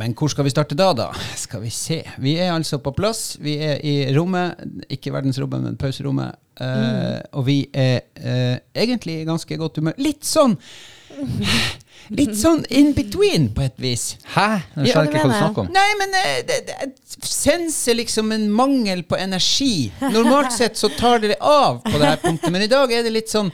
men hvor skal vi starte da, da? Skal vi se. Vi er altså på plass. Vi er i rommet. Ikke verdensrommet, men pauserommet. Eh, Og vi er uh, egentlig i ganske godt humør. Litt sånn Litt sånn in between, på et vis. Hæ? Jeg skjønner ikke hva du snakker om. Nei, men eh, det, det, jeg senser liksom en mangel på energi. Normalt sett så tar det av på det her punktet, men i dag er det litt sånn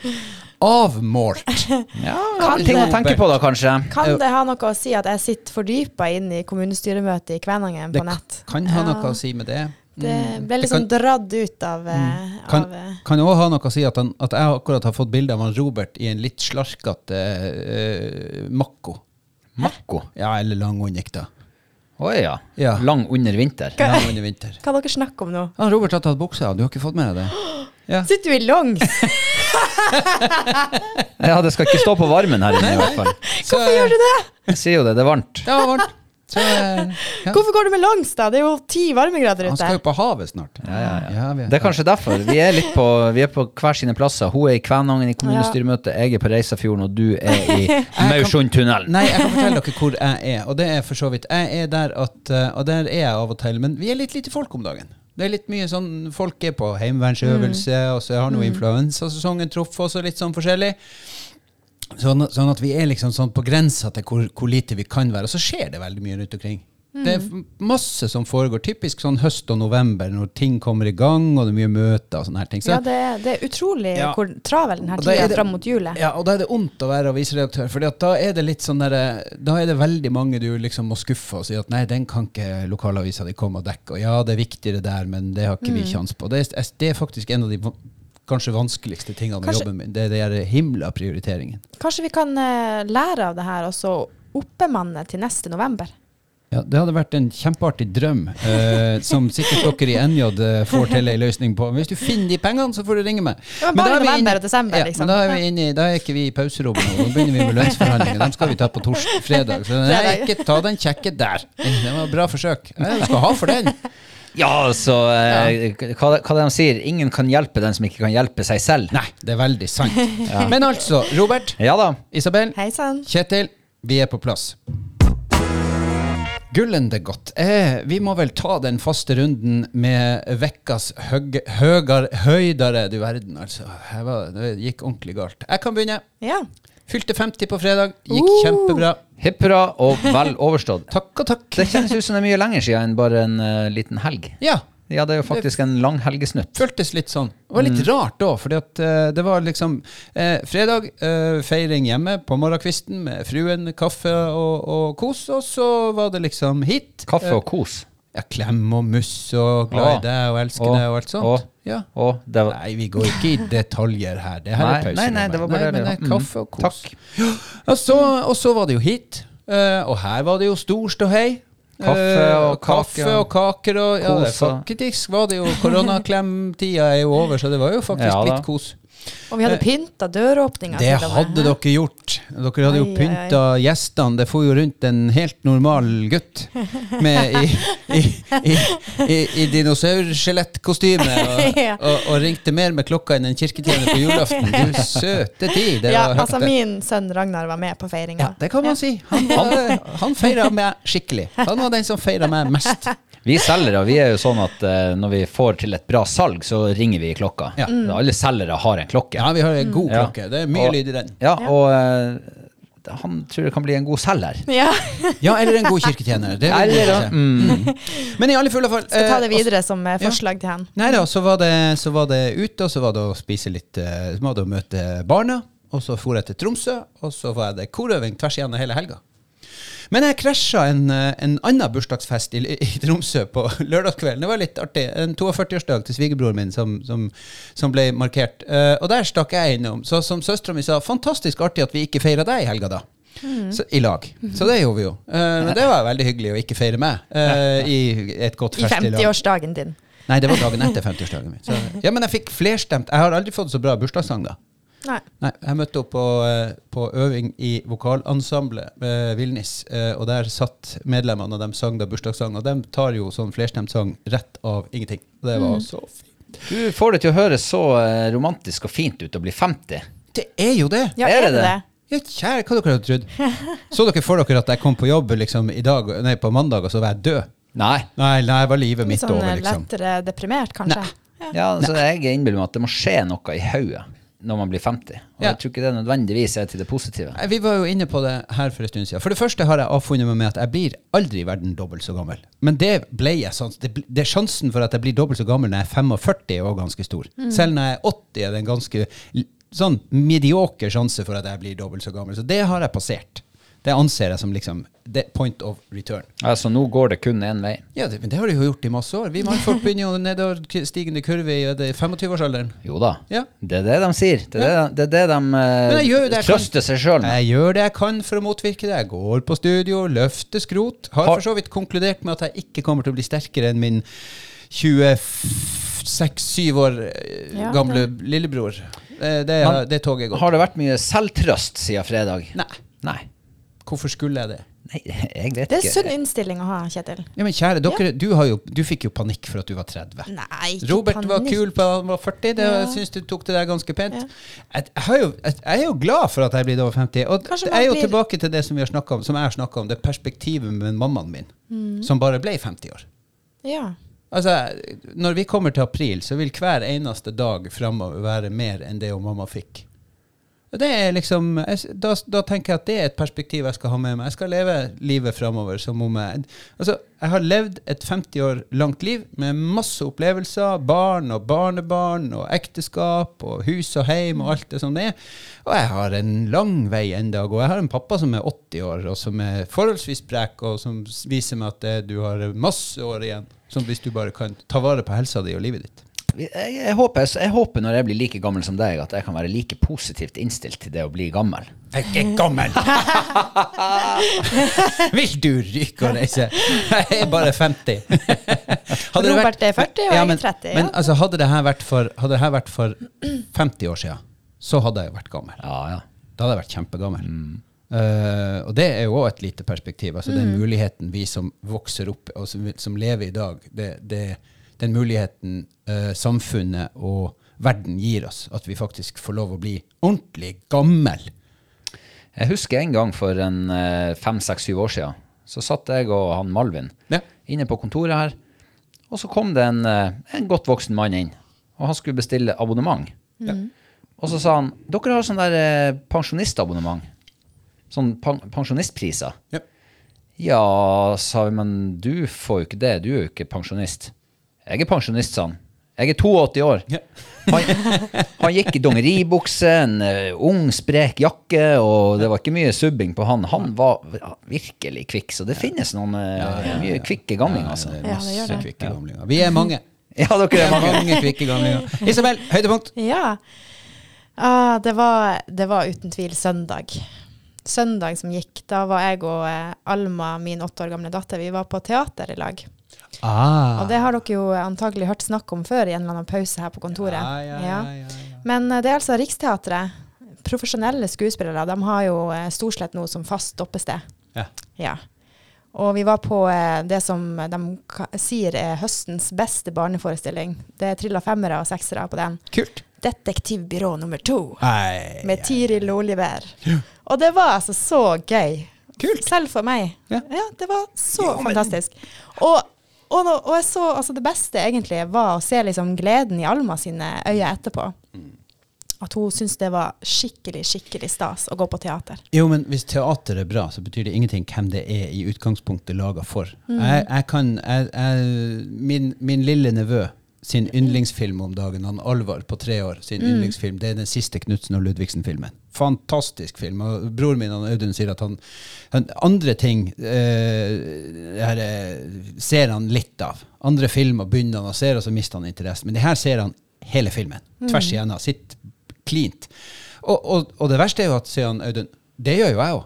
avmålt. Ja, Kan ting å tenke på da, kanskje. Kan det ha noe å si at jeg sitter fordypa inn i kommunestyremøtet i Kvænangen på nett? kan ha Ja. noe å si med det. Det ble ble Det litt kan- sånn dratt ut av, mm. Kan, av eh, kan òg ha noe å si at, han, at jeg akkurat har fått bilde av han Robert i en litt slarkete uh, makko. Makko. Ja, eller langåndek, da. Å ja. Ja. Lang under vinter. Lang under vinter. Hva dere snakker om nå? Han Robert har tatt buksa, du har ikke fått med deg det? Ja. Sitter du i longs? Ja, det skal ikke stå på varmen her inne i hvert fall. Så, Hvorfor gjør du det? Jeg sier jo det, det er varmt. Det var varmt. Så, eh, ja. Hvorfor går du med longs, da? Det er jo ti varmegrader Han skal jo på havet snart. Ja, ja, ja. vi- Det er kanskje derfor. Vi er litt på, vi er på hver sine plasser. Hun er i Kvænangen i kommunestyremøtet, jeg er på Reisafjorden, og du er i Maursundtunnelen. Nei, jeg kan fortelle dere hvor jeg er, og det er for så vidt Jeg er der at eh, Og der er jeg av og til, men vi er litt lite folk om dagen. Det er litt mye sånn Folk er på heimevernsøvelse, og så har noe influensasesongen truffet oss, og litt sånn forskjellig. Sånn, sånn at vi er liksom sånn på grensa til hvor, hvor lite vi kan være. Og så skjer det veldig mye rundt omkring. Det er masse som foregår. Typisk sånn høst og november, når ting kommer i gang, og det er mye møter og sånne her ting. Så, Ja, det, er- det er utrolig Ja. hvor travel denne tida fram mot julet. Ja, og da er det ondt å være avisredaktør, for da er det litt sånn der, Da er det veldig mange du liksom må skuffe og si at nei, den kan ikke lokalavisa di komme og dekke, og ja, det er viktigere der, men det har ikke vi kjangs på. Det er, det er faktisk en av de kanskje vanskeligste tingene med Kanskje- jobben min. Det er den himla prioriteringen. Kanskje vi kan eh, lære av det her og så oppemanne til neste november? Ja, Det hadde vært en kjempeartig drøm, eh, som sikkert dere i NJ eh, får til ei løsning på. Hvis du finner de pengene, så får du ringe meg. Ja, men da er vi november inne- og desember, ja, liksom. Men da er, vi inne, i- da er ikke vi i pauserommet nå. Nå begynner vi med lønnsforhandlinger. Dem skal vi ta på torsdag, fredag. Så nei, ikke ta den kjekke der. Det var et bra forsøk. Jeg skal ha for den. Ja, altså ja. hva, hva det de sier, ingen kan hjelpe den som ikke kan hjelpe seg selv. Nei, det er veldig sant. Men altså, Robert, Ja da. Isabel, Hei sann. Kjetil, vi er på plass. Gullende godt. Eh, vi må vel ta den faste runden med vekkas høg, høgar, høydare, du verden, altså. Var, det gikk ordentlig galt. Jeg kan begynne. Ja. Fylte 50 på fredag, gikk Uh. kjempebra. Hipp hurra og vel overstått. Takk og takk. Det kjennes ut som det er mye lenger siden enn bare en uh, liten helg. Ja, Ja, det er jo faktisk en lang helgesnutt. føltes litt sånn. Det var litt Mm. rart da, for at eh, det var liksom eh, fredag, eh, feiring hjemme på morgenkvisten med fruen, kaffe og, og kos, og så var det liksom hit. Kaffe og kos. Ja, klem og muss og glad i deg og elsker deg og alt sånt. Å. Ja. Og var Nei, vi går ikke i detaljer her. Det her Nei, er pause. nei, nei, det var bare nei, det, ja. kaffe og Mm, kos. takk. Og så, og så var det jo hit. Uh, og her var det jo stor ståhei. Kaffe Eh, og kaffe kake. og kaker og ja, det, Kos og- Faktisk var det jo koronaklemtida er jo over, så det var jo faktisk Ja da. litt kos. Og vi hadde pynta døråpninga. Det hadde dere gjort. Dere hadde jo pynta gjestene. Det for jo rundt en helt normal gutt med i, i, i, i, i dinosaurskjelettkostyme og, og, og ringte mer med klokka enn en kirketjener på julaften. Du søte tid. Det Ja, var altså min sønn Ragnar var med på feiringa. Ja, det kan man si. Han, han, han feira meg skikkelig. Han var den som feira meg mest. Vi selgere vi er jo sånn at eh, når vi får til et bra salg, så ringer vi i klokka. Ja. Alle selgere har en klokke. Ja, vi har en god Ja. klokke. Det er mye Og- lyd i den. Ja, og uh, han tror det kan bli en god selger. Ja. Ja, eller en god kirketjener. Det vil si. mm, Men i alle fulle fall Skal ta eh, det videre som eh, ja. forslag til han. Nei da, så var, det, så var det ute, og så var det å spise litt Så var det å møte barna. Og så for jeg til Tromsø, og så var det korøving tvers igjennom hele helga. Men jeg krasja en, eh, en annen bursdagsfest i, i Tromsø på lørdagskvelden. Det var litt artig. En 42-årsdag til svigerbroren min som, som, som ble markert. Eh, og der stakk jeg innom. Så som søstera mi sa, fantastisk artig at vi ikke feira deg i helga, da. Så, I lag. Så det gjorde vi jo. Uh, men det var veldig hyggelig å ikke feire meg uh, i et godt fest. I 50-årsdagen din. Nei, det var dagen etter 50-årsdagen min. Så, ja, men jeg fikk flerstemt. Jeg har aldri fått så bra bursdagssang, da. Nei. Nei, jeg møtte opp på, eh, på øving i vokalensemblet ved Vilnis, eh, og der satt medlemmene, og de sang da bursdagssang, og de tar jo sånn flerstemt sang rett av ingenting. Og det var så fint. du får det til å høres så eh, romantisk og fint ut å bli 50. Det er jo det! Ja, Er det det? Ja, kjære, hva dere hadde trodd? Så dere for dere at jeg kom på jobb liksom, i dag, nei, på mandag, og så var jeg død? Nei. Nei, nei, var livet mitt sånn over, liksom. lettere deprimert, kanskje. Nei. Ja. Ja, altså, jeg innbiller meg at det må skje noe i hodet når man blir 50. Og Ja. jeg tror ikke det nødvendigvis er til det positive. Vi var jo inne på det her for en stund siden. For det første har jeg avfunnet meg med at jeg blir aldri i verden dobbelt så gammel. Men det ble jeg sånn. Det, det er sjansen for at jeg blir dobbelt så gammel når jeg er 45 er også ganske stor. Selv når jeg er 80 er det en ganske sånn medioker sjanse for at jeg blir dobbelt så gammel. Så det har jeg passert. Det anser jeg som liksom det point of return. Altså, nå går det kun én vei. Ja, det, men det har de jo gjort i masse år. Vi mannfolk begynner jo nedoverstigende kurve i er 25-årsalderen. Jo da. Ja. Det er det de sier. Det er det, det, er det de det eh, jeg trøster seg sjøl med. Jeg gjør det jeg kan for å motvirke det. Jeg går på studio, løfter skrot. Har Har- for så vidt konkludert med at jeg ikke kommer til å bli sterkere enn min 26-7 år eh, Ja, gamle lillebror. Det, Det, Men- det toget går. Har det vært mye selvtrøst siden fredag? Nei. Nei. Hvorfor skulle jeg det? Nei, jeg vet ikke. Det er en sunn innstilling å ha, Kjetil. Ja, men kjære, dere, du, har jo, du fikk jo panikk for at du var 30. Nei, ikke Robert var kul på han var 40. Det, Ja. Syns du tok det der ganske pent. Ja. Jeg, jo, jeg, er jo glad for at jeg er blitt over 50. Og Kanskje jeg er jo blir- tilbake til det som, vi har om, som jeg har snakka om, det perspektivet med mammaen min, Mm. som bare ble 50 år. Ja. Altså, Når vi kommer til april, så vil hver eneste dag framover være mer enn det hun mamma fikk. Og det er liksom, jeg, da, da tenker jeg at det er et perspektiv jeg skal ha med meg. Jeg skal leve livet framover som om jeg Altså, jeg har levd et 50 år langt liv med masse opplevelser. Barn og barnebarn og ekteskap og hus og heim og alt det som det er. Og jeg har en lang vei enda å gå. Jeg har en pappa som er 80 år, og som er forholdsvis sprek, og som viser meg at det, du har masse år igjen. Som hvis du bare kan ta vare på helsa di og livet ditt. Jeg, jeg, håper, jeg håper når jeg blir like gammel som deg, at jeg kan være like positivt innstilt til det å bli gammel. Jeg er gammel! Vil du ryke og reise? Jeg er bare 50. Hadde Robert Robert er 40 og jeg er men, 30, ja. Men altså, hadde det her vært for, hadde det her vært for 50 år siden, så hadde jeg vært gammel. Ja, ja. Da hadde jeg vært kjempegammel. Eh, og det er jo òg et lite perspektiv. Altså Den muligheten vi som vokser opp og som, som lever i dag, det, det, den muligheten eh, samfunnet og verden gir oss, at vi faktisk får lov å bli ordentlig gammel. Jeg husker en gang for en eh, fem, seks, syv år siden. Så satt jeg og han Malvin Ja. inne på kontoret her. Og så kom det en, eh, en godt voksen mann inn. Og han skulle bestille abonnement. Og så sa han dere har sånn der eh, pensjonistabonnement. Sånn pensjonistpriser. Ja. Ja, sa vi, men du får jo ikke det. Du er jo ikke pensjonist. Jeg er pensjonist, sa han. Jeg er 82 år. Han, han gikk i dongeribukse, en eh, ung, sprek jakke, og det var ikke mye subbing på han. Han var virkelig kvikk, så det finnes noen eh, mye kvikke gamlinger, altså. Det Ja, det masse kvikke gamlinger. Vi er mange. Ja, dere er er mange. mange kvikke gamlinger. Isabel, høydepunkt. Ja. Ah, det, var, det var uten tvil søndag. Søndag som gikk, da var jeg og eh, Alma, min åtte år gamle datter, vi var på teater i lag. Ah. Og det har dere jo antagelig hørt snakk om før i en eller annen pause her på kontoret. Ja, ja, ja. Men eh, det er altså Riksteatret. Profesjonelle skuespillere. De har jo eh, Storslett nå som fast stoppested. Ja. Ja. Og vi var på eh, det som de sier er høstens beste barneforestilling. Det trilla femmere og seksere på den. Kult. Detektivbyrå nummer to. Nei, Med Tiril Oliver. Og det var altså så gøy. Kult. Selv for meg. Ja. det var så fantastisk. Og, og, nå- og jeg så altså det beste egentlig var å se liksom gleden i Alma sine øyne etterpå. At hun syntes det var skikkelig, skikkelig stas å gå på teater. Jo, men hvis teater er bra, så betyr det ingenting hvem det er i utgangspunktet laga for. Mm. Jeg, jeg kan jeg, jeg, min, min lille nevø sin yndlingsfilm om dagen, han Alvar på tre år, sin Mm. yndlingsfilm, det er den siste Knutsen og Ludvigsen-filmen. Fantastisk film. Og broren min han Audun sier at han, han andre ting eh, her, eh, ser han litt av. Andre filmer begynner han å se, og så mister han interessen. Men det her ser han hele filmen. Tvers igjennom. Sitt klint. Og, og, og det verste er jo at, sier han Audun, det gjør jo jeg òg.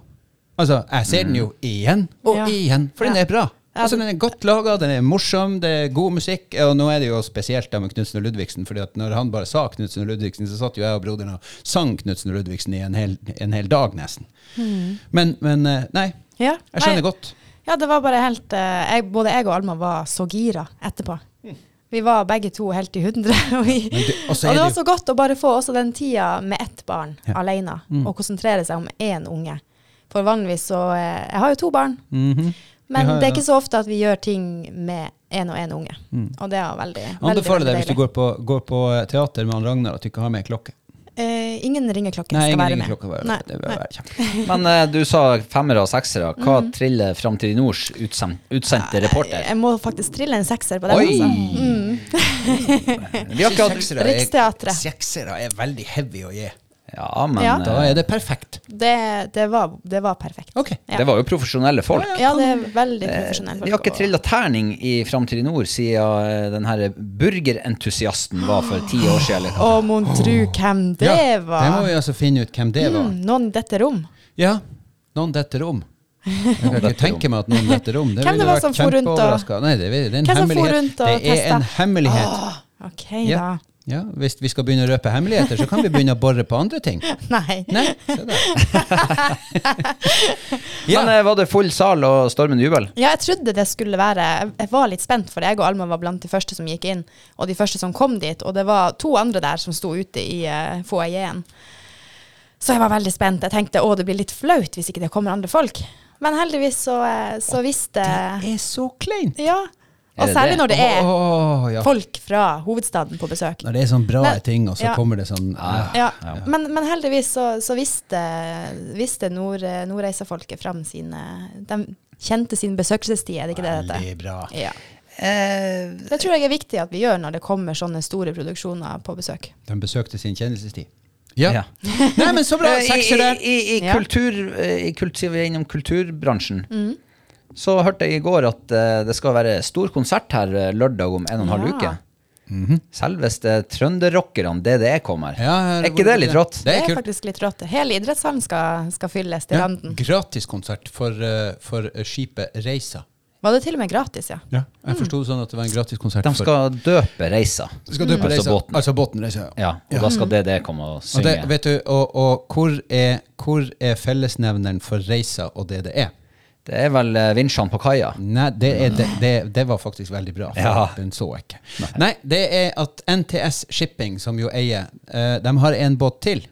Altså, jeg ser den jo igjen og Ja. igjen, for den er bra. Altså, Den er godt laga, den er morsom, det er god musikk. Og nå er det jo spesielt med Knutsen og Ludvigsen, fordi at når han bare sa Knutsen og Ludvigsen, så satt jo jeg og broderen og sang Knutsen og Ludvigsen i en hel, en hel dag, nesten. Men, men eh, nei, Ja, jeg skjønner nei, godt. Ja, det var bare helt eh, jeg, Både jeg og Alma var så gira etterpå. Vi var begge to helt i hundre. Og, vi, det, og det var så godt å bare få også den tida med ett barn Ja. alene, Mm. og konsentrere seg om én unge. For vanligvis så eh, Jeg har jo to barn, Mhm. Men har det er ikke så ofte at vi gjør ting med én og én unge. Mm. Og det er veldig, veldig, Anbefaler deg hvis du går på, går på teater med han Ragnar, at du ikke har med klokke. Eh, ingen ringeklokke skal ingen være med. klokka. Bare. Nei, Det bør nei. være. Men eh, du sa femmere og seksere. Hva mm. triller Framtid Nords utsend, utsendte reporter? Jeg må faktisk trille en sekser på den. Oi! Altså. Mm. Riksteatret. Seksere er veldig heavy å gi. Ja, men Ja. Da eh, er det perfekt. Det, det, var, det var perfekt. Ok. Ja. det var jo profesjonelle folk. Ja, det er veldig profesjonelle profesjonelt. Vi har ikke trilla terning i Framtid i nord siden eh, den her burgerentusiasten var for ti år siden. Eller. Å, mon tru hvem det ja, var. Det må vi altså finne ut hvem det var. Mm, noen detter dette rom. Ja, noen detter om. Jeg kan ikke tenke meg at noen detter om. Det Hvem ville det var vært som for rundt og-. Nei, det, er- det er en Hvem som for hemmelighet. rundt og Det er en testet? hemmelighet. OK, Ja. Ja, hvis vi skal begynne å røpe hemmeligheter, så kan vi begynne å bore på andre ting. Nei. Nei, se der. Ja. Men eh, var det full sal og stormende jubel? Ja, jeg trodde det skulle være Jeg- Jeg var litt spent, for jeg og Alma var blant de første som gikk inn, og de første som kom dit. Og det var to andre der som sto ute i uh, foajeen. Så jeg var veldig spent. Jeg tenkte å, det blir litt flaut hvis ikke det kommer andre folk. Men heldigvis så, eh, så visste Det er så kleint. Ja. Og særlig når det er oh, ja. folk fra hovedstaden på besøk. Når det er sånne bra men, ting, og så ja. kommer det sånn ah, Ja, Ja. Men, men heldigvis så, så visste, visste nord, Nordreisefolket fram sine De kjente sin besøkelsestid, er det ikke det dette? Veldig bra. Ja. Eh, Det tror jeg er viktig at vi gjør når det kommer sånne store produksjoner på besøk. De besøkte sin kjennelsestid. Ja. ja. Nei, men så bra. Eh, I, Sekser i, der. i, i Ja. kultur, eh, i kultur, vi er innom kulturbransjen. Mm. Så hørte jeg i går at eh, det skal være stor konsert her eh, lørdag om en og en halv Ja. uke. Selveste trønderrockerne DDE kommer. Ja, er ikke det litt rått? Det Det er er faktisk litt rått. Hele idrettshallen skal, skal fylles til Ja, randen. Gratiskonsert for, eh, for skipet Reisa. Var det til og med gratis, ja? Ja. Jeg forsto det sånn at det var en gratiskonsert. De skal døpe Reisa. for, skal døpe Altså Reisa. båten. Altså båten Reisa, ja. Ja, og da skal DDE komme og Og, synge. det, vet du, og, og hvor, er, hvor er fellesnevneren for Reisa og det det er? Vel eh, vinsjene på kaia. Nei, det, er, det, det, det var faktisk veldig bra, for Ja. den så jeg ikke. Nei. det er at NTS Shipping, som jo eier, eh, de har en båt til.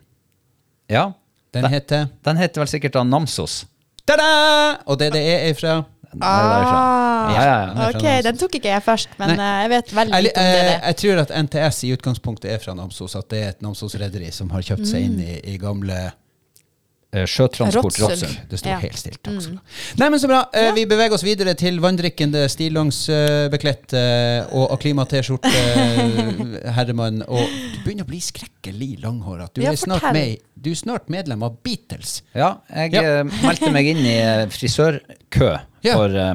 Ja. Den Den- heter Den heter vel sikkert da Namsos. Ta-da! Og det det er ifra er derfra. Ah, Ja, ja, ja. Fra ok, den tok ikke jeg først, men Nei. eh, jeg vet veldig lite om det. jeg, jeg tror at NTS i utgangspunktet er fra Namsos, at det er et Namsos-rederi som har kjøpt seg inn i, i gamle Sjøtransport Rotsund. Rotsund. Det står Ja. helt stilt. Takk skal du ha. Nei, men så bra. Ja. Vi beveger oss videre til vanndrikkende, stillongs-bekledt eh, og Aklima-T-skjorte, eh, herremann. Og du begynner å bli skrekkelig langhåra. Du, Ja, snart med- du er snart medlem av Beatles. Ja, jeg Ja. eh, meldte meg inn i eh, frisørkø Ja. for eh,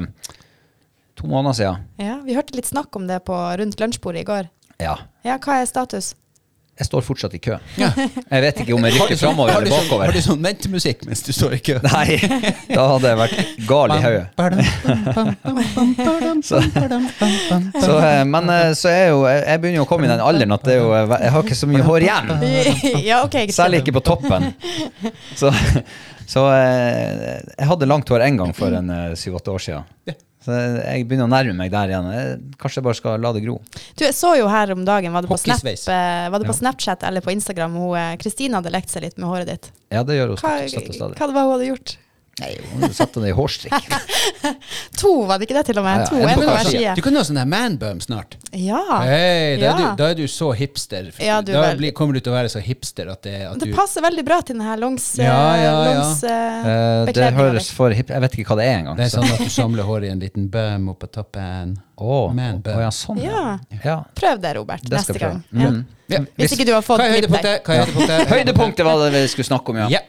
to måneder siden. Ja, vi hørte litt snakk om det på rundt lunsjbordet i går. Ja. Ja, hva er status? Jeg står fortsatt i kø. Ja. Jeg vet ikke om jeg rykker sånn- framover eller bakover. Har du sånn ventemusikk mens du står i kø? Nei, da hadde jeg vært gal i hodet. Så, så, men så er jo Jeg begynner jo å komme i den alderen at det er jo, eh, jeg har ikke så mye hår igjen. ja, ok. greit. Særlig ikke på toppen. Så, så eh, jeg hadde langt hår en gang for en eh, syv-åtte år siden. Så jeg begynner å nærme meg der igjen. Jeg, kanskje jeg bare skal la det gro. Du, jeg så jo her om dagen, var det på, Snap, eh, var det på Ja. Snapchat eller på Instagram, eh, Kristina hadde lekt seg litt med håret ditt. Ja, det gjør hun Hva, støtt og stadig. hva det var hun hadde gjort? Nei, hun satte det i hårstrikk. To, var det ikke det til og med? Ja, ja, To, en en. Du kan ha sånn her manbum snart. Ja. Hey, da, er du, da er du så hipster. Ja, du da blir, kommer du til å være så hipster at, det, at Det du passer veldig bra til denne longs... Ja, ja, ja. longs eh, Eh, det høres for hipp... Jeg vet ikke hva det er engang. Det er sånn at du samler håret i en liten bum oppå toppen. Oh, manbum. Oh, ja, sånn. Ja. ja. Prøv det, Robert, Det neste gang. Mm. Ja. Hvis ikke du har fått Hva er høydepunktet? Hva er høydepunktet? Høydepunktet var det vi skulle snakke om, ja.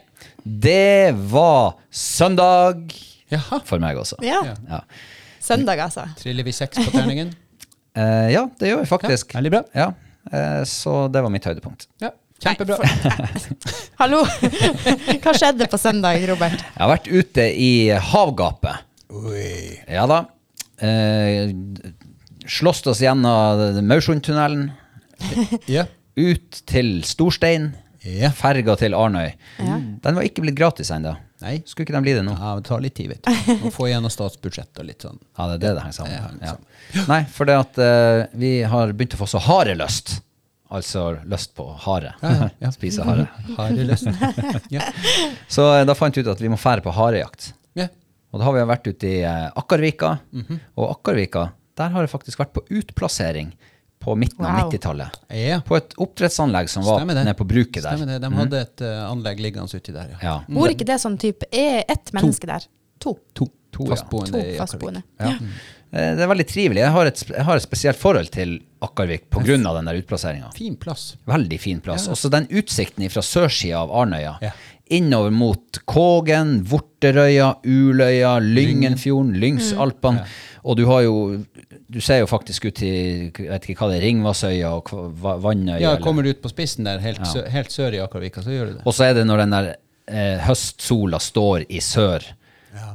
Ja. Det var søndag Jaha. for meg også. Ja. Ja. Ja, Søndag, altså. Triller vi seks på terningen? Eh, ja det gjør vi faktisk. Veldig bra. Ja, eh, så det var mitt høydepunkt. Ja. Kjempebra. Hallo! Hva skjedde på søndag, Robert? Jeg har vært ute i havgapet. Oi. Ja da. Eh, slåss oss gjennom Maursundtunnelen, Ja. ut til Storstein. Ja. Ferga til Arnøy. Ja. Den var ikke blitt gratis ennå. Skulle ikke den bli det nå? Ja, det tar litt tid, vet du. Må få gjennom statsbudsjettet og litt sånn. Ja, det er det det henger sammen med. Ja. Nei, for det at uh, vi har begynt å få så harelyst. Altså lyst på hare. Ja, ja, ja. Spise hare. Harelysten. Ja. Så eh, da fant vi ut at vi må fære på harejakt. ja. Og da har vi vært ute i uh, Akkarvika. Mhm. Og Akkarvika, der har jeg faktisk vært på utplassering på midten av Wow. 90-tallet. ja. På et oppdrettsanlegg som var det. nede på bruket der. Stemmer det. De hadde et uh, anlegg liggende uti der, ja. Ja. Bor ikke det sånn type Er ett menneske der? To. To. To, fastboende. To fastboende. Ja. Eh, Det er veldig trivelig. Jeg har et, jeg har et spesielt forhold til Akkarvik pga. den der utplasseringa. Fin plass. Veldig fin plass. Også den utsikten fra sørsida av Arnøya. Ja. Innover mot Kågen, Vorterøya, Uløya, Lyngenfjorden, Lyngsalpene. Og du har jo Du ser jo faktisk ut til jeg vet ikke hva det er, Ringvassøya og Vannøya. Ja, kommer du ut på spissen der, helt, sø helt sør i Akervika, så gjør du det. Og så er det når den der eh, høstsola står i sør,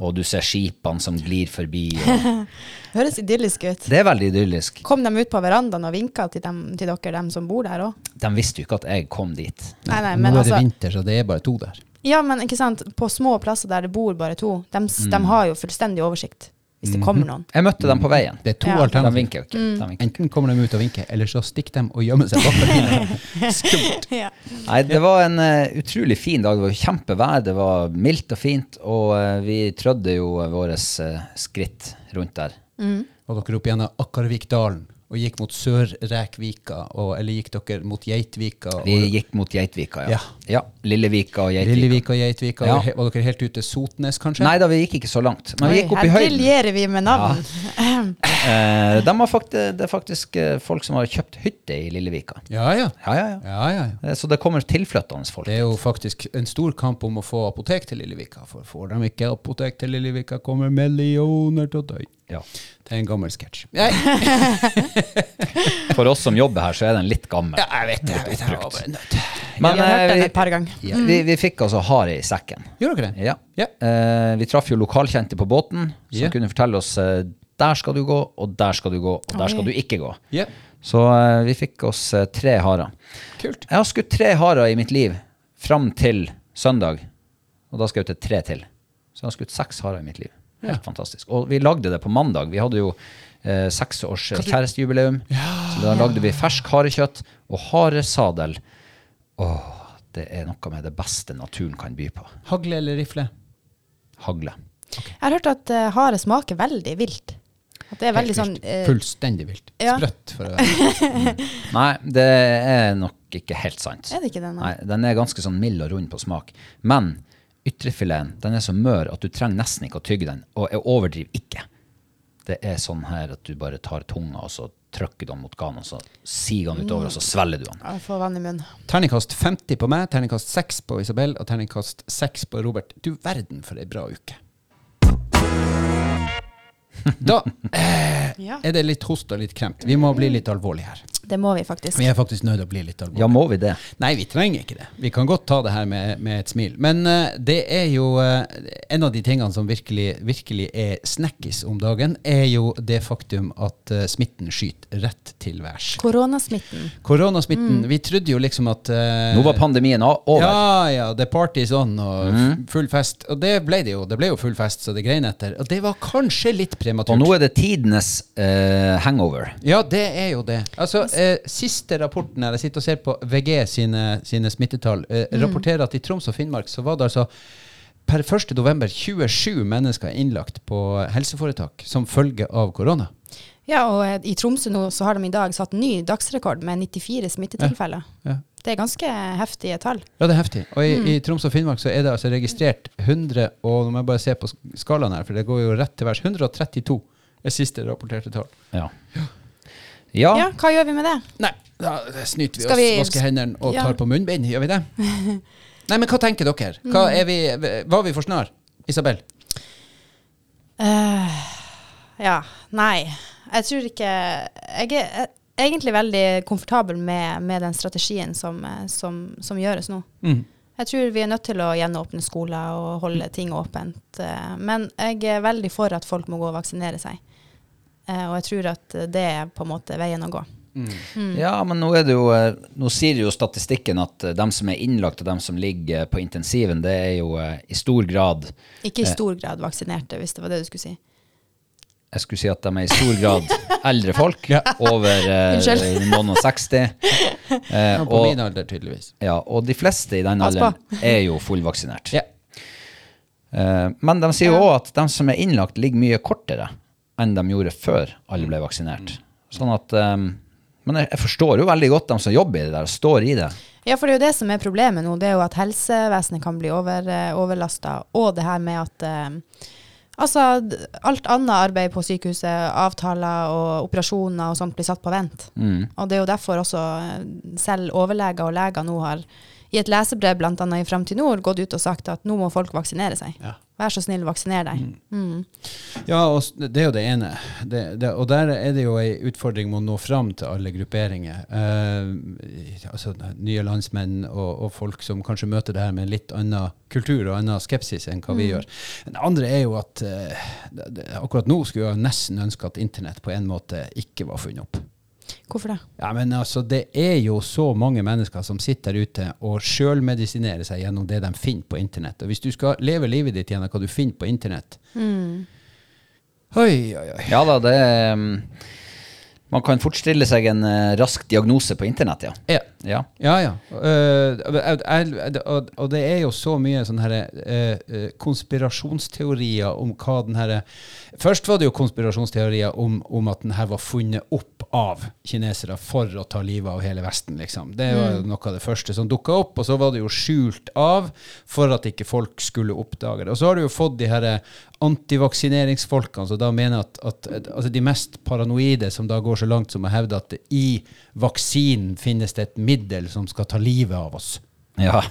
og du ser skipene som glir forbi. Og Høres idyllisk ut. det er veldig idyllisk. Kom de ut på verandaen og vinka til, dem, til dere, dem som bor der òg? De visste jo ikke at jeg kom dit. Nei, nei, Nå er det altså vinter, så det er bare to der. Ja, men ikke sant, på små plasser der det bor bare to, de, Mm. de har jo fullstendig oversikt hvis det kommer noen. Jeg møtte dem på veien. Det er to Ja. De alternativer. vinker jo ikke. De vinker. Enten kommer de ut og vinker, eller så stikker de og gjemmer seg bak gardinene. Skummelt. Ja. Nei, det var en eh, utrolig fin dag. Det var kjempevær, det var mildt og fint, og eh, vi trødde jo våre skritt rundt der. Og dere opp gjennom Akkarvikdalen og gikk mot Sør-Rækvika, eller gikk dere mot Geitvika? Vi gikk mot Geitvika, ja. Ja. ja. Lillevika og Geitvika. Lillevika og Geitvika? Ja. Var dere helt ute Sotnes, kanskje? Nei da, vi gikk ikke så langt. Men vi gikk opp i høyden. her briljerer vi med navn. Eh, de har faktisk, det er faktisk eh, folk som har kjøpt hytte i Lillevika. Ja, ja. Ja, ja, ja. ja, ja, ja. Eh, Så det kommer tilflyttende folk. Det er jo faktisk en stor kamp om å få apotek til Lillevika. For får de ikke apotek til Lillevika, kommer millioner til å dø. Ja. Det er en gammel sketsj. For oss som jobber her, så er den litt gammel. ja, jeg vet det. Jeg vet det. Jeg var nødt. Men vi har hørt eh, den vi, et par ganger. Ja. vi, vi fikk altså hare i sekken. Gjorde dere det? Ja. Ja. Uh, vi traff jo lokalkjente på båten, som Ja. kunne fortelle oss uh, der skal du gå, og der skal du gå, og der skal du ikke gå. Ja. Så uh, vi fikk oss eh, tre harer. Kult. Jeg har skutt tre harer i mitt liv fram til søndag, og da skal jeg til tre til. Så jeg har skutt seks harer i mitt liv. Helt fantastisk. Og vi lagde det på mandag. Vi hadde jo eh, seks års kjærestejubileum. Så da lagde vi fersk harekjøtt og haresadel. Åh, det er noe med det beste naturen kan by på. Hagle eller rifle? Hagle. Jeg har hørt at uh, hare smaker veldig vilt. At det er veldig Helt sånn vilt. eh, Fullstendig vilt. ja. Sprøtt, for å være Nei, det er nok ikke helt sant. Er det ikke det, nei? Nei, Den er ganske sånn mild og rund på smak. Men ytrefileten den er så mør at du trenger nesten ikke å tygge den. Og jeg overdriver ikke. Det er sånn her at du bare tar tunga og så trykker du den mot ganen, og så siger den utover, og så svelger du den. Jeg får vann i munnen. Terningkast 50 på meg, terningkast 6 på Isabel og terningkast 6 på Robert. Du verden for ei bra uke. Da eh, Ja. er det litt host og litt kremt. Vi må bli litt alvorlige her. Det må vi faktisk. Vi er faktisk nødt til å bli litt alvorlige. Ja, må vi det? Nei, vi trenger ikke det. Vi kan godt ta det her med, med et smil. Men eh, det er jo eh, En av de tingene som virkelig, virkelig er snakkis om dagen, er jo det faktum at eh, smitten skyter rett til værs. Koronasmitten. Koronasmitten. Vi trodde jo liksom at eh, Nå var pandemien over. Ja, ja. The party's on og mm. full fest. Og det ble det jo. Det ble jo full fest, så det grein etter. Og det var kanskje litt prematurt. Og nå er det tidenes eh, hangover. Ja, det er jo det. Altså, eh, Siste rapporten her, jeg sitter og ser på VG sine, sine smittetall, eh, rapporterer at i Troms og Finnmark så var det altså per 1. november 27 mennesker innlagt på helseforetak som følge av korona. Ja, og eh, i Tromsø nå så har de i dag satt ny dagsrekord med 94 smittetilfeller. Ja. Det er ganske heftige tall. Ja, det er heftig. Og i, i Troms og Finnmark så er det altså registrert 100, og nå må jeg bare se på skalaen her, for det går jo rett til værs. 132 er siste rapporterte tall. Ja. Ja. Ja, hva gjør vi med det? Nei, da snyter vi Skal oss, vi- vasker hendene og Ja. tar på munnbind. Gjør vi det? Nei, men hva tenker dere? Hva Mm. er vi, var vi for snar? Isabel? Uh, ja, nei. Jeg tror ikke Jeg er egentlig veldig komfortabel med, med den strategien som, eh, som, som gjøres nå. Mm. Jeg tror vi er nødt til å gjenåpne skoler og holde ting åpent. eh, Men jeg er veldig for at folk må gå og vaksinere seg. Eh, Og jeg tror at det er på en måte veien å gå. Ja, men nå det jo Nå sier jo statistikken at de dem som er innlagt og dem som ligger på intensiven, det er jo i stor grad Ikke i stor grad vaksinerte, hvis det var det du skulle si. Jeg skulle si at de er i stor grad eldre folk, over eh, noen og 60. Eh, på og, min alder, tydeligvis. ja, og de fleste i den alderen er jo fullvaksinert. Ja. Eh, men de sier jo òg at de som er innlagt, ligger mye kortere enn de gjorde før alle ble vaksinert. Sånn at eh, Men jeg, jeg forstår jo veldig godt dem som jobber i det der, og står i det. Ja, for det er jo det som er problemet nå. Det er jo at helsevesenet kan bli over, overlasta. Og det her med at eh, Altså, alt annet arbeid på sykehuset, avtaler og operasjoner og sånt, blir satt på vent. Mm. Og det er jo derfor også eh, selv overleger og leger nå har i et lesebrev bl.a. i Framtid Nord gått ut og sagt at nå må folk vaksinere seg. Ja. Vær så snill, vaksiner deg. Mm. Ja, og det er jo det ene. Det, det, og der er det jo ei utfordring med å nå fram til alle grupperinger. Eh, altså nye landsmenn og, og folk som kanskje møter det her med en litt annen kultur og annen skepsis enn hva vi gjør. Det andre er jo at eh, akkurat nå skulle jeg nesten ønske at internett på en måte ikke var funnet opp. Hvorfor det? Ja, men altså, det er jo så mange mennesker som sitter der ute og sjølmedisinerer seg gjennom det de finner på internett. Og hvis du skal leve livet ditt gjennom hva du finner på internett Oi, oi, oi. Ja da, det er mm, Man kan fort stille seg en eh, rask diagnose på internett, ja. Ja. Ja. Ja, ja. Uh, jeg- jeg- og, det er jo så mye sånne her, eh, eh, konspirasjonsteorier om hva den her Først var det jo konspirasjonsteorier om, om at den her var funnet opp av kinesere for å ta livet av hele Vesten, liksom. Det var jo noe av det første som dukka opp, og så var det jo skjult av for at ikke folk skulle oppdage det. Og så har du jo fått de her antivaksineringsfolkene som da mener at, at altså de mest paranoide, som da går så langt som å hevde at i vaksinen finnes det et middel som skal ta livet av oss. ja.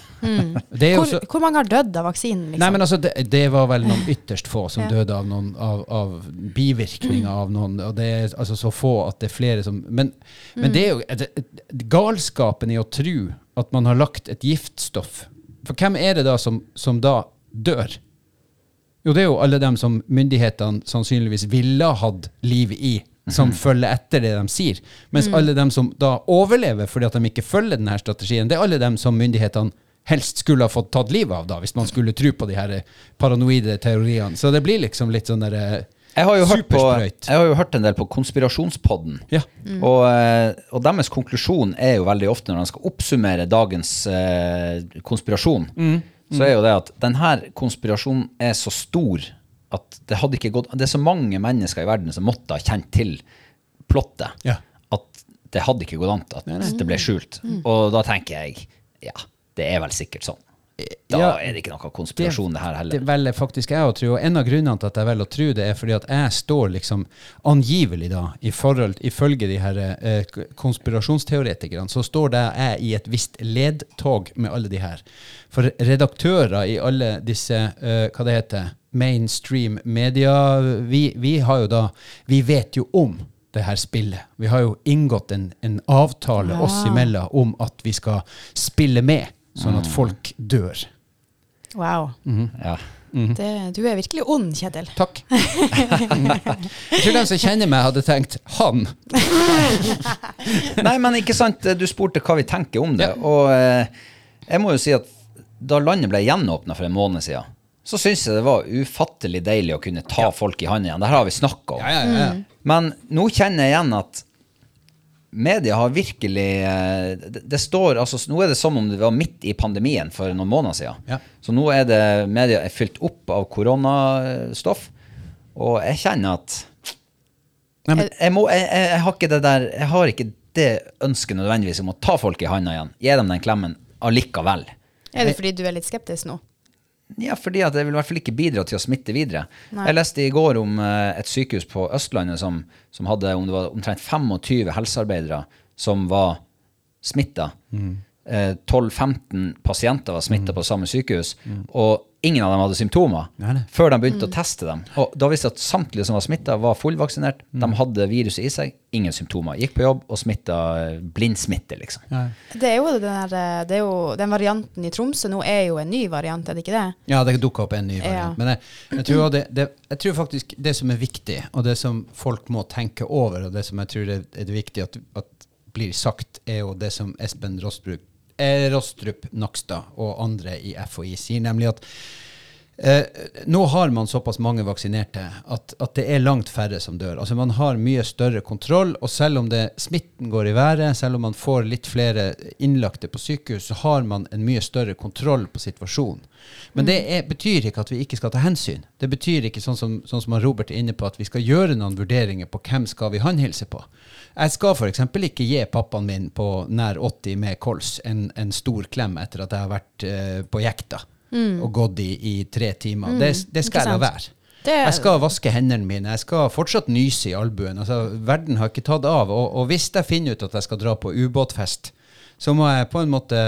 Det er Hvor, så, hvor mange har dødd av vaksinen? Liksom? Nei, men altså, det, det var vel noen ytterst få som Ja. døde av noen av, av bivirkninger av noen, og det er altså så få at det er flere som Men, men det er jo det- galskapen i å tro at man har lagt et giftstoff For hvem er det da som, som da dør? Jo, det er jo alle dem som myndighetene sannsynligvis ville hatt liv i, som følger etter det de sier. Mens alle dem som da overlever fordi at de ikke følger denne strategien, det er alle dem som myndighetene helst skulle ha fått tatt livet av, da, hvis man skulle tro på de her paranoide teoriene. Så det blir liksom litt sånn derre Jeg har, jo hørt på, jeg har jo hørt en del på Konspirasjonspodden. Ja. Og, eh, og deres konklusjon er jo veldig ofte når de skal oppsummere dagens eh, konspirasjon, så er jo det at denne konspirasjonen er så stor at det hadde ikke gått Det er så mange mennesker i verden som måtte ha kjent til plottet Ja. at det hadde ikke gått an at det ble skjult. Og da tenker jeg ja, det er vel sikkert sånn. Da Ja. er det ikke noe konspirasjon, det her heller. Det velger faktisk jeg å tro. Og en av grunnene til at jeg velger å tro det, er fordi at jeg står liksom angivelig da, i forhold, ifølge de her eh, konspirasjonsteoretikerne, så står det jeg i et visst ledtog med alle de her. For redaktører i alle disse, eh, hva det heter, mainstream media, vi, vi har jo da, vi vet jo om det her spillet. Vi har jo inngått en, en avtale Ja. oss imellom om at vi skal spille med, sånn at folk dør. Wow. Ja. Det, du er virkelig ond, Kjetil. Takk. Jeg tror den som kjenner meg, hadde tenkt 'han'. Nei, men ikke sant, du spurte hva vi tenker om det. Og eh, jeg må jo si at da landet ble gjenåpna for en måned siden, så syns jeg det var ufattelig deilig å kunne ta folk i hånda igjen. Det her har vi snakka om. Ja, ja, ja. Men nå kjenner jeg igjen at media har virkelig eh, det, det står, altså Nå er det som om det var midt i pandemien for noen måneder siden. Ja. Så nå er det media er fylt opp av koronastoff. Og jeg kjenner at Nei, men, jeg, jeg, må, jeg, jeg, jeg har ikke det der Jeg har ikke det ønsket nødvendigvis om å ta folk i handa igjen. Gi dem den klemmen allikevel. Er det fordi du er litt skeptisk nå? Ja, fordi at det vil i hvert fall ikke bidra til å smitte videre. Nei. Jeg leste i går om eh, et sykehus på Østlandet som, som hadde om det var omtrent 25 helsearbeidere som var smitta. Eh, 12-15 pasienter var smitta på samme sykehus, og ingen av dem hadde symptomer Nei, nei. før de begynte å teste dem. Og da visste at samtlige som var smitta, var fullvaksinert. De hadde viruset i seg, ingen symptomer. Gikk på jobb og smitta blindsmitte, liksom. Nei. Det er jo den, der, eh, det er jo, den varianten i Tromsø nå er jo en ny variant, er det ikke det? ja, det dukka opp en ny variant. Ja. Men jeg, jeg, tror det, det, jeg tror faktisk det som er viktig, og det som folk må tenke over, og det som jeg tror er, er det viktig at, at blir sagt, er jo det som Espen Rostrup, eh, Rostrup Nakstad og andre i FHI sier, nemlig at Eh, nå har man såpass mange vaksinerte at, at, det er langt færre som dør. Altså Man har mye større kontroll, og selv om det, smitten går i været, selv om man får litt flere innlagte på sykehus, så har man en mye større kontroll på situasjonen. Men det er, betyr ikke at vi ikke skal ta hensyn. Det betyr ikke sånn som, sånn som Robert er inne på, at vi skal gjøre noen vurderinger på hvem skal vi håndhilse på. Jeg skal f.eks. ikke gi pappaen min på nær 80 med kols en, en stor klem etter at jeg har vært eh, på jekta mm. og gått i, i tre timer. Mm. Det, det, skal jeg la være. Det... Jeg skal vaske hendene mine, jeg skal fortsatt nyse i albuen. Altså, verden har ikke tatt av. Og, og, hvis jeg finner ut at jeg skal dra på ubåtfest, så må jeg på en måte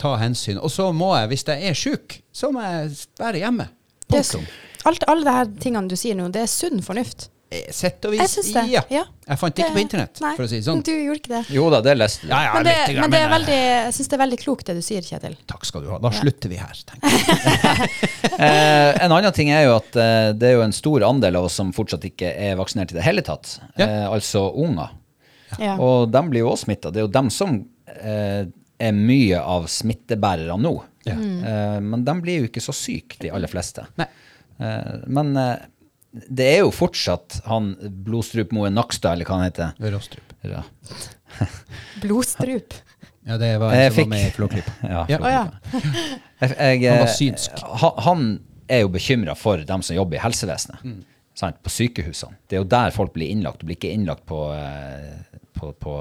ta hensyn. Og så må jeg, hvis jeg er sjuk, så må jeg være hjemme. Punktum. Alt, alle de tingene du sier nå, det er sunn fornuft. Eh, sett og vis, jeg det. Ja. ja. Jeg fant det ikke på internett, nei, for å si det sånn. Du gjorde ikke det. Jo da, det leste ja, ja, men, det, men det er veldig, jeg syns det er veldig klokt det du sier, Kjetil. Takk skal du ha. Da slutter vi her, tenker jeg. eh, en annen ting er jo at eh, det er jo en stor andel av oss som fortsatt ikke er vaksinert i det hele tatt. Eh, altså unger. Og de blir jo også smitta. Det er jo dem som eh, er mye av smittebærerne nå. Eh, men de blir jo ikke så syke, de aller fleste. Nei. men det er jo fortsatt han Blodstrupmoen Nakstad, eller hva han heter. Råstrup. Ja. Blodstrup. Ja, det var en som fikk, var med i Flåklypa. Ja, ja. Oh, ja. jeg, han var synsk. Han er jo bekymra for dem som jobber i helsevesenet. Mm. Sant, på sykehusene. Det er jo der folk blir innlagt. Du blir ikke innlagt på, eh, på, på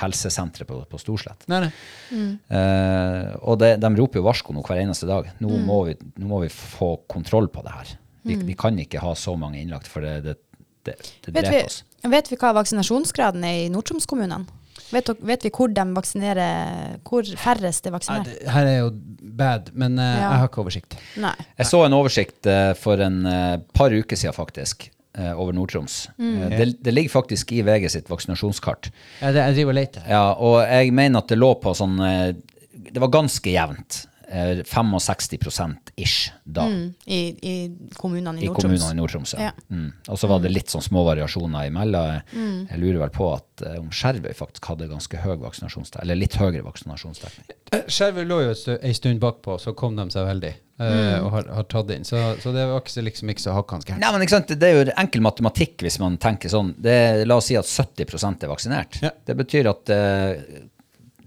helsesenteret på, på Storslett. Nei, nei. Mm. Uh, og det, de roper jo varsko nå hver eneste dag. Nå, mm. må vi, nå må vi få kontroll på det her. Vi, mm. vi, kan ikke ha så mange innlagt, for det, det, det, det dreper oss. Vet vi hva vaksinasjonsgraden er i Nord-Troms-kommunene? Vet, vet, vi hvor de vaksinerer, hvor færrest er vaksinert? Ja, her er jo bad, men uh, ja. jeg har ikke oversikt. Nei. Jeg så en oversikt uh, for en uh, par uker siden, faktisk. over Nord-Troms. Mm. Det, det, ligger faktisk i VG sitt vaksinasjonskart. Ja, det, jeg driver og leter. Ja, og jeg mener at det lå på sånn Det var ganske jevnt. 65% ish da. Mm, I, I, kommunene i Nord-Troms. I Nord ja. mm. Og så var det litt sånn små variasjoner imellom. Mm. Jeg lurer vel på at uh, om Skjervøy faktisk hadde ganske høy vaksinasjonsdekning, eller litt høyere vaksinasjonsdekning. Eh, Skjervøy lå jo ei stund bakpå, så kom de seg veldig. Mm. og har, har, tatt inn. Så, så, det var ikke, liksom ikke så hakkende. Nei, men ikke sant? Det er jo enkel matematikk hvis man tenker sånn. Det, la oss si at 70 er vaksinert. Ja. Det betyr at uh,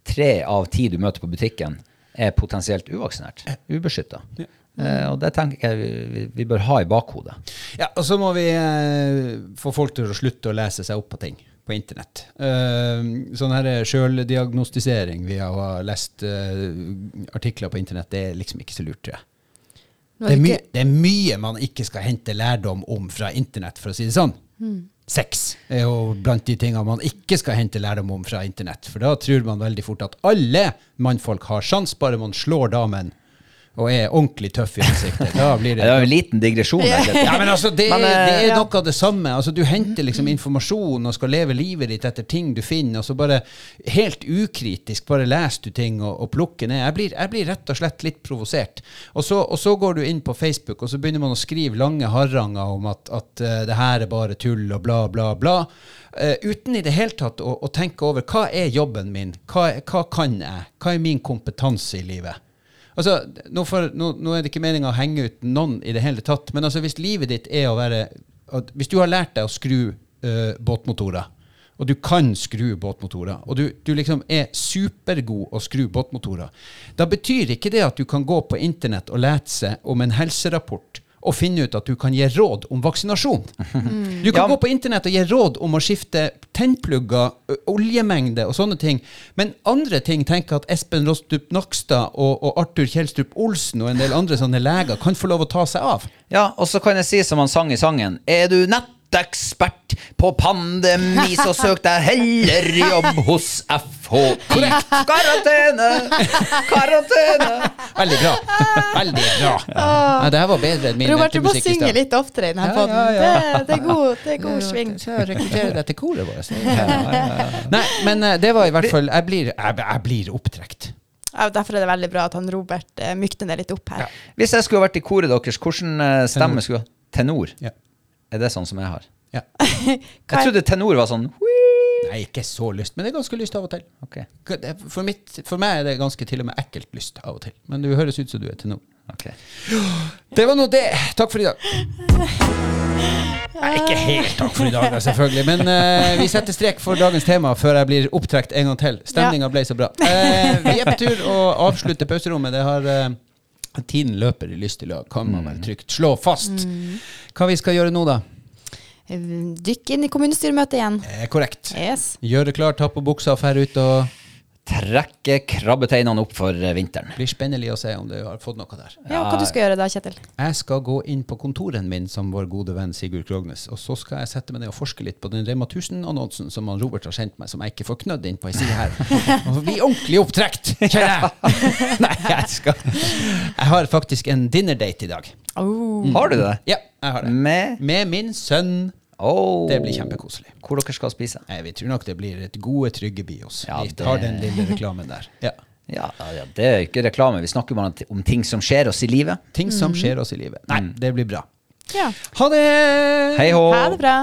tre av ti du møter på butikken, er potensielt uvaksinert. Ubeskytta. Ja. Uh, og det tenker jeg vi, vi, bør ha i bakhodet. Ja, Og så må vi uh, få folk til å slutte å lese seg opp på ting på internett. Uh, sånn her sjøldiagnostisering via å ha lest artikler på internett, det er liksom ikke så lurt, tror jeg. Det er, det er, mye man ikke skal hente lærdom om fra internett, for å si det sånn. Mm. Sex er jo blant de tingene man ikke skal hente lærdom om fra internett. For da tror man veldig fort at alle mannfolk har sjans, bare man slår damen og er ordentlig tøff i ansiktet. Da blir det Det var en liten digresjon. ja, men altså, det, men, det er ja. noe av det samme. Altså, du henter liksom informasjon og skal leve livet ditt etter ting du finner, og så bare helt ukritisk bare leser du ting og, og plukker ned. Jeg blir, jeg blir, rett og slett litt provosert. Og så, og så, går du inn på Facebook, og så begynner man å skrive lange haranger om at, at uh, det her er bare tull og bla, bla, bla. Uh, uten i det hele tatt å, å, tenke over hva er jobben min, hva, hva kan jeg, hva er min kompetanse i livet? Altså, nå, for, nå, nå er det ikke meninga å henge ut noen i det hele tatt, men altså, hvis livet ditt er å være Hvis du har lært deg å skru uh, båtmotorer, og du kan skru båtmotorer, og du, du, liksom er supergod å skru båtmotorer, da betyr ikke det at du kan gå på internett og lese om en helserapport og finne ut at du kan gi råd om vaksinasjon. Mm. Du kan ja. gå på internett og gi råd om å skifte tennplugger, oljemengde og sånne ting. Men andre ting tenker at Espen Rostrup Nakstad og, og, Arthur Kjelstrup Olsen og en del andre sånne leger kan få lov å ta seg av. Ja, og så kan jeg si som han sang i sangen. Er du nett ekspert på pandemi, så søk deg heller jobb hos FHI. Karantene! Karantene! Veldig bra. Veldig bra. Ja, det her var bedre enn min Robert, du må synge litt oftere i denne poden. Ja, ja, det, det, er god, det er god sving. Så rekrutterer deg til koret vårt. Nei, men eh, det var i hvert fall Jeg blir, jeg, jeg blir opptrekt. Ja, derfor er det veldig bra at han Robert uh, mykner det litt opp her. Hvis jeg skulle vært i koret deres, hvordan uh, stemme skulle Tenor? Ja. Er det sånn som jeg har? Ja. jeg trodde tenor var sånn Nei, ikke så lyst, men det er ganske lyst av og til. Okay. For, mitt, for meg er det ganske til og med ekkelt lyst av og til. Men du høres ut som du er tenor. Okay. Det var nå det. Takk for i dag. Nei, ikke helt takk for i dag, selvfølgelig. Men uh, vi setter strek for dagens tema før jeg blir opptrekt en gang til. Stemninga ble så bra. Uh, vi er på tur å avslutte pauserommet. Det har eh, Tiden løper i lystig løp, kan man vel trygt slå fast. Hva vi skal gjøre nå, da? Dykk inn i kommunestyremøtet igjen. Eh, korrekt. Yes. Gjøre klar, ta på buksa og fære ut og Trekke krabbeteinene opp for vinteren. Det blir spennende å se om du har fått noe der. Ja, hva du skal gjøre da, Kjetil? Jeg skal gå inn på kontoren min som vår gode venn Sigurd Krognes, og så skal jeg sette meg ned og forske litt på den Rema 1000-annonsen som han Robert har sendt meg, som jeg ikke får knødd inn på ei side her. Og bli ordentlig opptrekt, kjenner jeg! Nei, jeg skal Jeg har faktisk en dinner date i dag. Oh. Har du det? Ja, jeg har det. Med Med min sønn. Oh. Det blir kjempekoselig. Hvor dere skal spise? Nei, vi tror nok det blir et gode, trygge bios. Ja, vi det- tar den lille reklamen der. Ja. Ja, ja, det er ikke reklame. Vi snakker bare om ting som skjer oss i livet. Ting som skjer oss i livet. Nei, det blir bra. Ja. Ha det! Hei hå! Ha det bra.